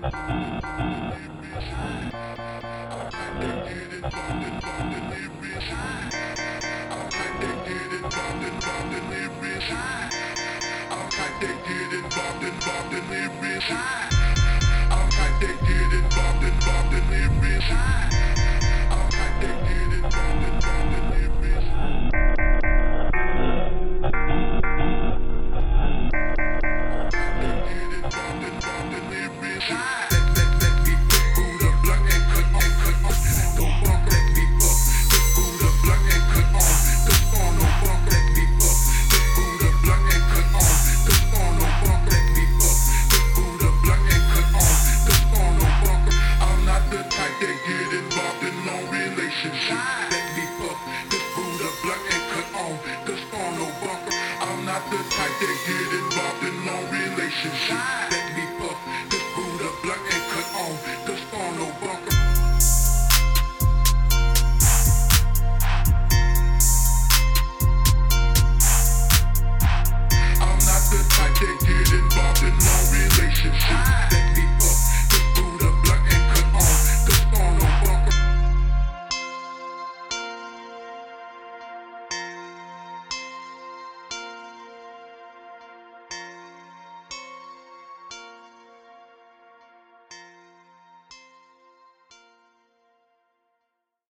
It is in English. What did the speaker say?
Thank you. relationship.